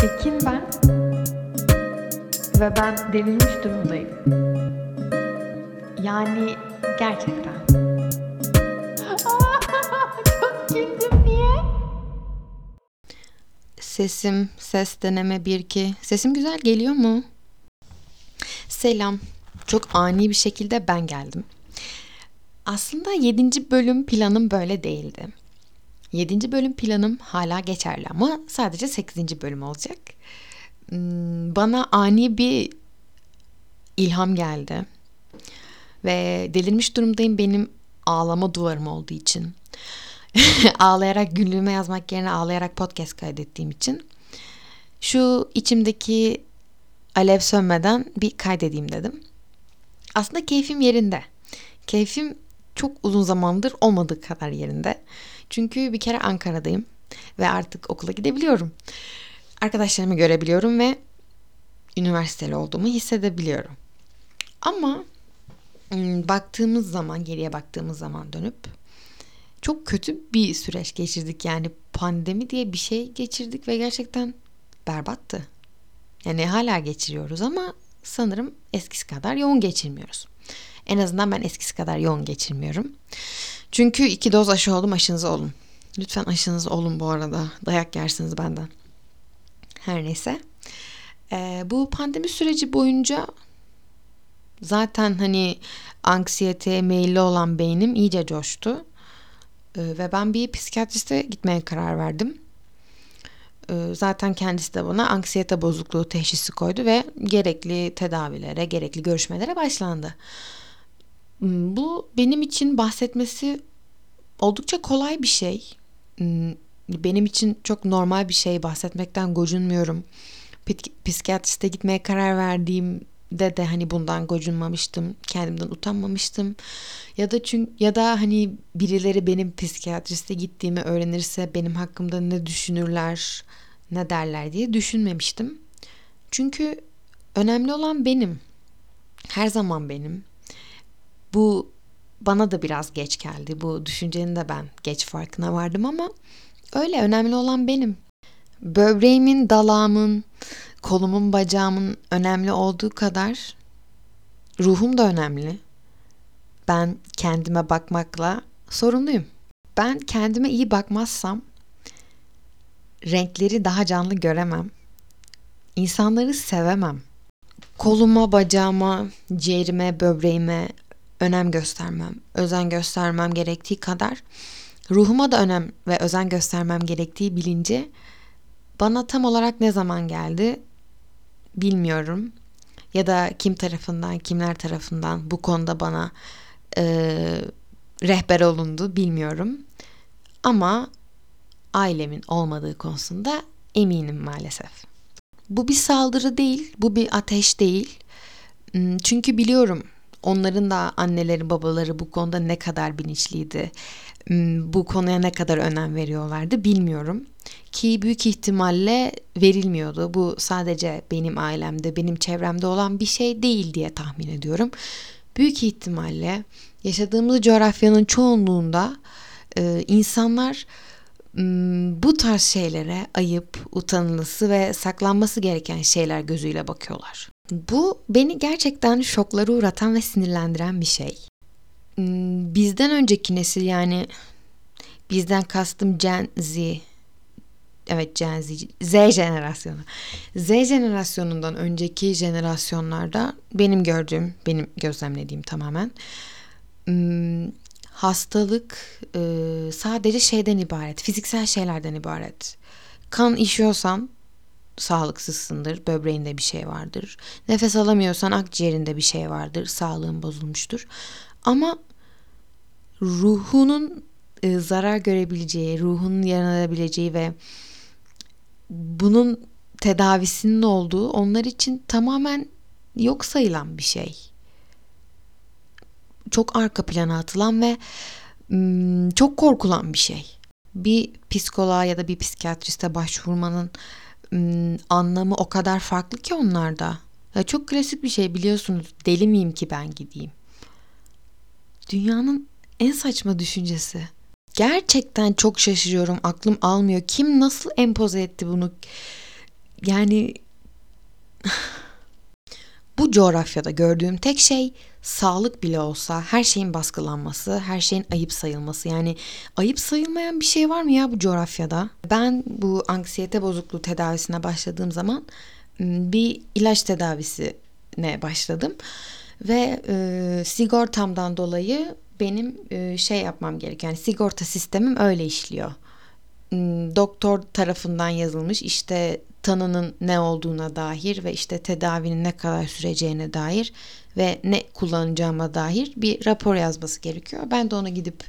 Tekin ben ve ben delirmiş durumdayım. Yani gerçekten. Çok güldüm niye? Sesim, ses deneme 1 2. Sesim güzel geliyor mu? Selam. Çok ani bir şekilde ben geldim. Aslında 7. bölüm planım böyle değildi. 7. bölüm planım hala geçerli ama sadece 8. bölüm olacak. Hmm, Bana ani bir ilham geldi. Ve delirmiş durumdayım benim ağlama duvarım olduğu için. Ağlayarak günlüğüme yazmak yerine ağlayarak podcast kaydettiğim için. Şu içimdeki alev sönmeden bir kaydedeyim dedim. Aslında keyfim yerinde. Keyfim çok uzun zamandır olmadığı kadar yerinde. Çünkü bir kere Ankara'dayım ve artık okula gidebiliyorum. Arkadaşlarımı görebiliyorum ve üniversiteli olduğumu hissedebiliyorum. Ama baktığımız zaman, geriye baktığımız zaman dönüp çok kötü bir süreç geçirdik. Yani pandemi diye bir şey geçirdik ve gerçekten berbattı. Yani hala geçiriyoruz ama sanırım eskisi kadar yoğun geçirmiyoruz. En azından ben eskisi kadar yoğun geçirmiyorum. Çünkü iki doz aşı oldum aşınızı olun. Lütfen aşınızı olun bu arada. Dayak yersiniz benden. Her neyse. Ee, bu pandemi süreci boyunca zaten hani anksiyeteye meyilli olan beynim iyice coştu. Ee, ve ben bir psikiyatriste gitmeye karar verdim. Ee, zaten kendisi de bana anksiyete bozukluğu teşhisi koydu ve gerekli tedavilere, gerekli görüşmelere başlandı. Hmm, Bu benim için bahsetmesi oldukça kolay bir şey. Hmm, Benim için çok normal bir şey bahsetmekten gocunmuyorum. Psikiyatriste gitmeye karar verdiğimde de hani bundan gocunmamıştım, kendimden utanmamıştım. Ya da çünkü ya da hani birileri benim psikiyatriste gittiğimi öğrenirse benim hakkımda ne düşünürler, ne derler diye düşünmemiştim. Çünkü önemli olan benim. Her zaman benim. Bu bana da biraz geç geldi. Bu düşüncenin de ben geç farkına vardım ama öyle önemli olan benim. Böbreğimin, dalağımın, kolumun, bacağımın önemli olduğu kadar ruhum da önemli. Ben kendime bakmakla sorumluyum. Ben kendime iyi bakmazsam renkleri daha canlı göremem. İnsanları sevemem. Koluma, bacağıma, ciğerime, böbreğime önem göstermem, özen göstermem gerektiği kadar ruhuma da önem ve özen göstermem gerektiği bilinci bana tam olarak ne zaman geldi bilmiyorum. Ya da kim tarafından, kimler tarafından bu konuda bana e, rehber olundu bilmiyorum. Ama ailemin olmadığı konusunda eminim maalesef. Bu bir saldırı değil, bu bir ateş değil. Hmm, Çünkü biliyorum onların da anneleri, babaları bu konuda ne kadar bilinçliydi. Bu konuya ne kadar önem veriyorlardı bilmiyorum. Ki büyük ihtimalle verilmiyordu. Bu sadece benim ailemde, benim çevremde olan bir şey değil diye tahmin ediyorum. Büyük ihtimalle yaşadığımız coğrafyanın çoğunluğunda e, insanlar bu tarz şeylere ayıp, utanılması ve saklanması gereken şeyler gözüyle bakıyorlar. Bu beni gerçekten şoklara uğratan ve sinirlendiren bir şey. M, Bizden önceki nesil yani bizden kastım Gen Z. Evet Gen Z, Z jenerasyonu. Z jenerasyonundan önceki jenerasyonlarda benim gördüğüm, benim gözlemlediğim tamamen m, hastalık e, sadece şeyden ibaret, fiziksel şeylerden ibaret. Kan işiyorsan sağlıksızsındır, böbreğinde bir şey vardır. Nefes alamıyorsan akciğerinde bir şey vardır, sağlığın bozulmuştur. Ama ruhunun e, zarar görebileceği, ruhunun yaranabileceği ve bunun tedavisinin olduğu onlar için tamamen yok sayılan bir şey. Çok arka plana atılan ve çok korkulan bir şey. Bir psikoloğa ya da bir psikiyatriste başvurmanın anlamı o kadar farklı ki onlarda. Ya çok klasik bir şey biliyorsunuz. Deli miyim ki ben gideyim? Dünyanın en saçma düşüncesi. Gerçekten çok şaşırıyorum. Aklım almıyor. Kim nasıl empoze etti bunu? yani bu coğrafyada gördüğüm tek şey sağlık bile olsa her şeyin baskılanması, her şeyin ayıp sayılması. Yani ayıp sayılmayan bir şey var mı ya bu coğrafyada? Ben bu anksiyete bozukluğu tedavisine başladığım zaman bir ilaç tedavisine başladım ve e, sigortamdan dolayı benim e, şey yapmam gerekiyor. Yani sigorta sistemim öyle işliyor. Doktor tarafından yazılmış işte tanının ne olduğuna dair ve işte tedavinin ne kadar süreceğine dair ve ne kullanacağıma dair bir rapor yazması gerekiyor. Ben de onu gidip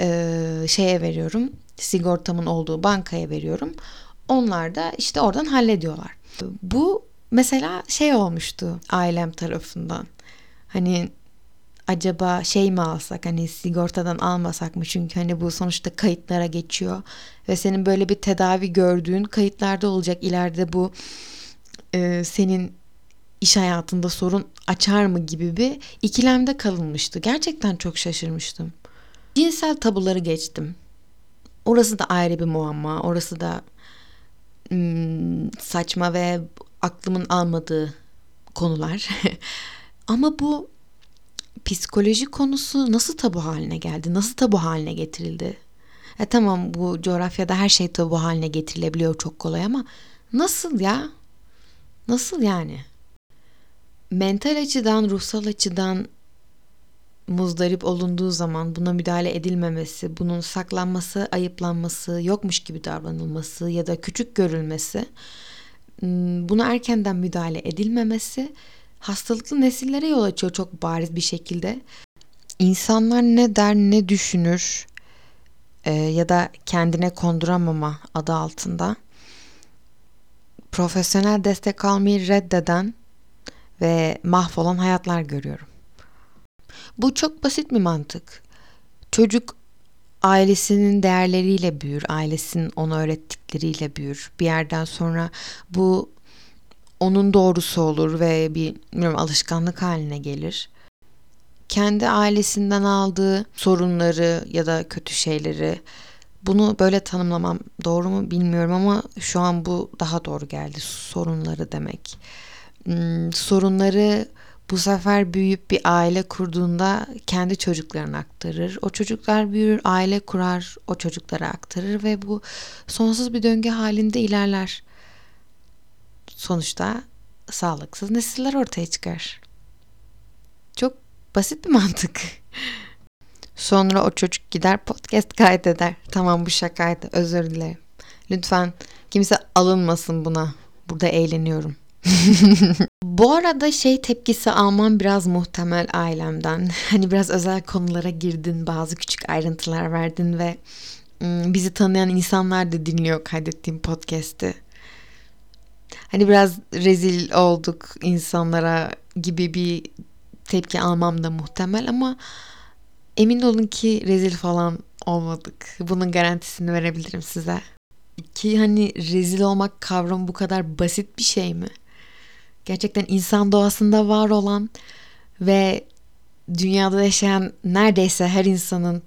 e, şeye veriyorum. Sigortamın olduğu bankaya veriyorum. Onlar da işte oradan hallediyorlar. Bu mesela şey olmuştu ailem tarafından. Hani acaba şey mi alsak hani sigortadan almasak mı çünkü hani bu sonuçta kayıtlara geçiyor ve senin böyle bir tedavi gördüğün kayıtlarda olacak ileride bu e, senin iş hayatında sorun açar mı gibi bir ikilemde kalınmıştı. Gerçekten çok şaşırmıştım. Cinsel tabuları geçtim. Orası da ayrı bir muamma. Orası da hmm, saçma ve aklımın almadığı konular. Ama bu psikoloji konusu nasıl tabu haline geldi? Nasıl tabu haline getirildi? E tamam bu coğrafyada her şey tabu haline getirilebiliyor çok kolay ama nasıl ya? Nasıl yani? Mental açıdan, ruhsal açıdan muzdarip olunduğu zaman buna müdahale edilmemesi, bunun saklanması, ayıplanması, yokmuş gibi davranılması ya da küçük görülmesi, buna erkenden müdahale edilmemesi hastalıklı nesillere yol açıyor çok bariz bir şekilde. İnsanlar ne der ne düşünür e, ya da kendine konduramama adı altında profesyonel destek almayı reddeden ve mahvolan hayatlar görüyorum. Bu çok basit bir mantık. Çocuk ailesinin değerleriyle büyür, ailesinin ona öğrettikleriyle büyür. Bir yerden sonra bu onun doğrusu olur ve bir bilmiyorum, alışkanlık haline gelir. Kendi ailesinden aldığı sorunları ya da kötü şeyleri bunu böyle tanımlamam doğru mu bilmiyorum ama şu an bu daha doğru geldi. Sorunları demek. Hmm, sorunları bu sefer büyüyüp bir aile kurduğunda kendi çocuklarına aktarır. O çocuklar büyür, aile kurar, o çocuklara aktarır ve bu sonsuz bir döngü halinde ilerler sonuçta sağlıksız nesiller ortaya çıkar. Çok basit bir mantık. Sonra o çocuk gider podcast kaydeder. Tamam bu şakaydı özür dilerim. Lütfen kimse alınmasın buna. Burada eğleniyorum. Bu arada şey tepkisi almam biraz muhtemel ailemden. Hani biraz özel konulara girdin, bazı küçük ayrıntılar verdin ve bizi tanıyan insanlar da dinliyor kaydettiğim podcast'i hani biraz rezil olduk insanlara gibi bir tepki almam da muhtemel ama emin olun ki rezil falan olmadık. Bunun garantisini verebilirim size. Ki hani rezil olmak kavramı bu kadar basit bir şey mi? Gerçekten insan doğasında var olan ve dünyada yaşayan neredeyse her insanın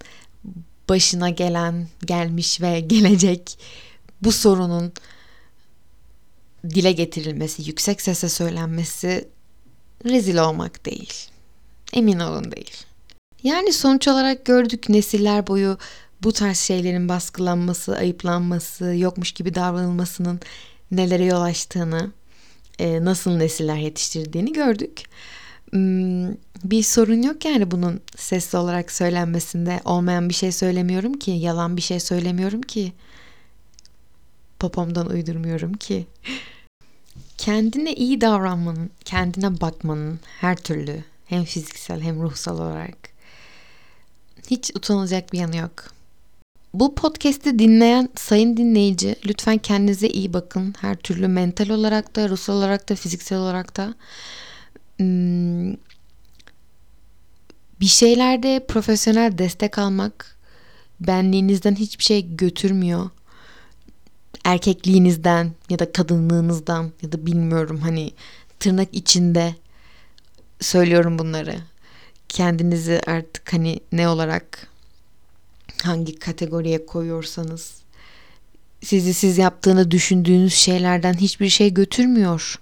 başına gelen, gelmiş ve gelecek bu sorunun dile getirilmesi, yüksek sesle söylenmesi rezil olmak değil. Emin olun değil. Yani sonuç olarak gördük nesiller boyu bu tarz şeylerin baskılanması, ayıplanması, yokmuş gibi davranılmasının nelere yol açtığını, e, nasıl nesiller yetiştirdiğini gördük. Hmm, bir sorun yok yani bunun sesli olarak söylenmesinde. Olmayan bir şey söylemiyorum ki, yalan bir şey söylemiyorum ki. Popomdan uydurmuyorum ki kendine iyi davranmanın, kendine bakmanın her türlü hem fiziksel hem ruhsal olarak hiç utanılacak bir yanı yok. Bu podcast'i dinleyen sayın dinleyici lütfen kendinize iyi bakın. Her türlü mental olarak da, ruhsal olarak da, fiziksel olarak da. Hmm, bir şeylerde profesyonel destek almak benliğinizden hiçbir şey götürmüyor erkekliğinizden ya da kadınlığınızdan ya da bilmiyorum hani tırnak içinde söylüyorum bunları. Kendinizi artık hani ne olarak hangi kategoriye koyuyorsanız sizi siz yaptığını düşündüğünüz şeylerden hiçbir şey götürmüyor.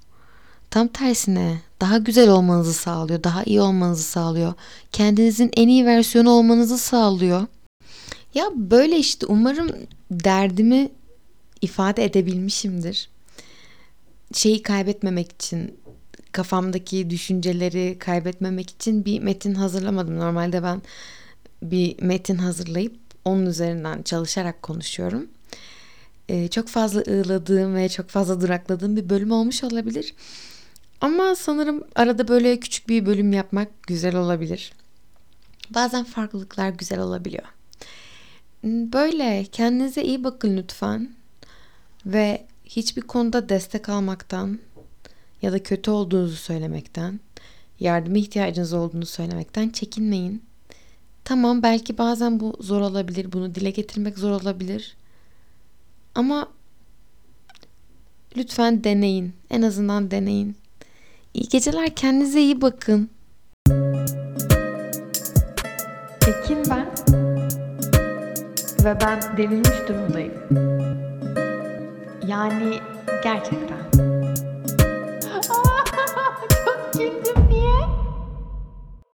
Tam tersine daha güzel olmanızı sağlıyor, daha iyi olmanızı sağlıyor. Kendinizin en iyi versiyonu olmanızı sağlıyor. Ya böyle işte umarım derdimi ifade edebilmişimdir. Şeyi kaybetmemek için, kafamdaki düşünceleri kaybetmemek için bir metin hazırlamadım. Normalde ben bir metin hazırlayıp onun üzerinden çalışarak konuşuyorum. Ee, çok fazla ığladığım ve çok fazla durakladığım bir bölüm olmuş olabilir. Ama sanırım arada böyle küçük bir bölüm yapmak güzel olabilir. Bazen farklılıklar güzel olabiliyor. Böyle kendinize iyi bakın lütfen. Ve hiçbir konuda destek almaktan ya da kötü olduğunuzu söylemekten, yardıma ihtiyacınız olduğunu söylemekten çekinmeyin. Tamam belki bazen bu zor olabilir, bunu dile getirmek zor olabilir. Ama lütfen deneyin. En azından deneyin. İyi geceler, kendinize iyi bakın. Ekin ben. Ve ben delirmiş durumdayım. Yani gerçekten.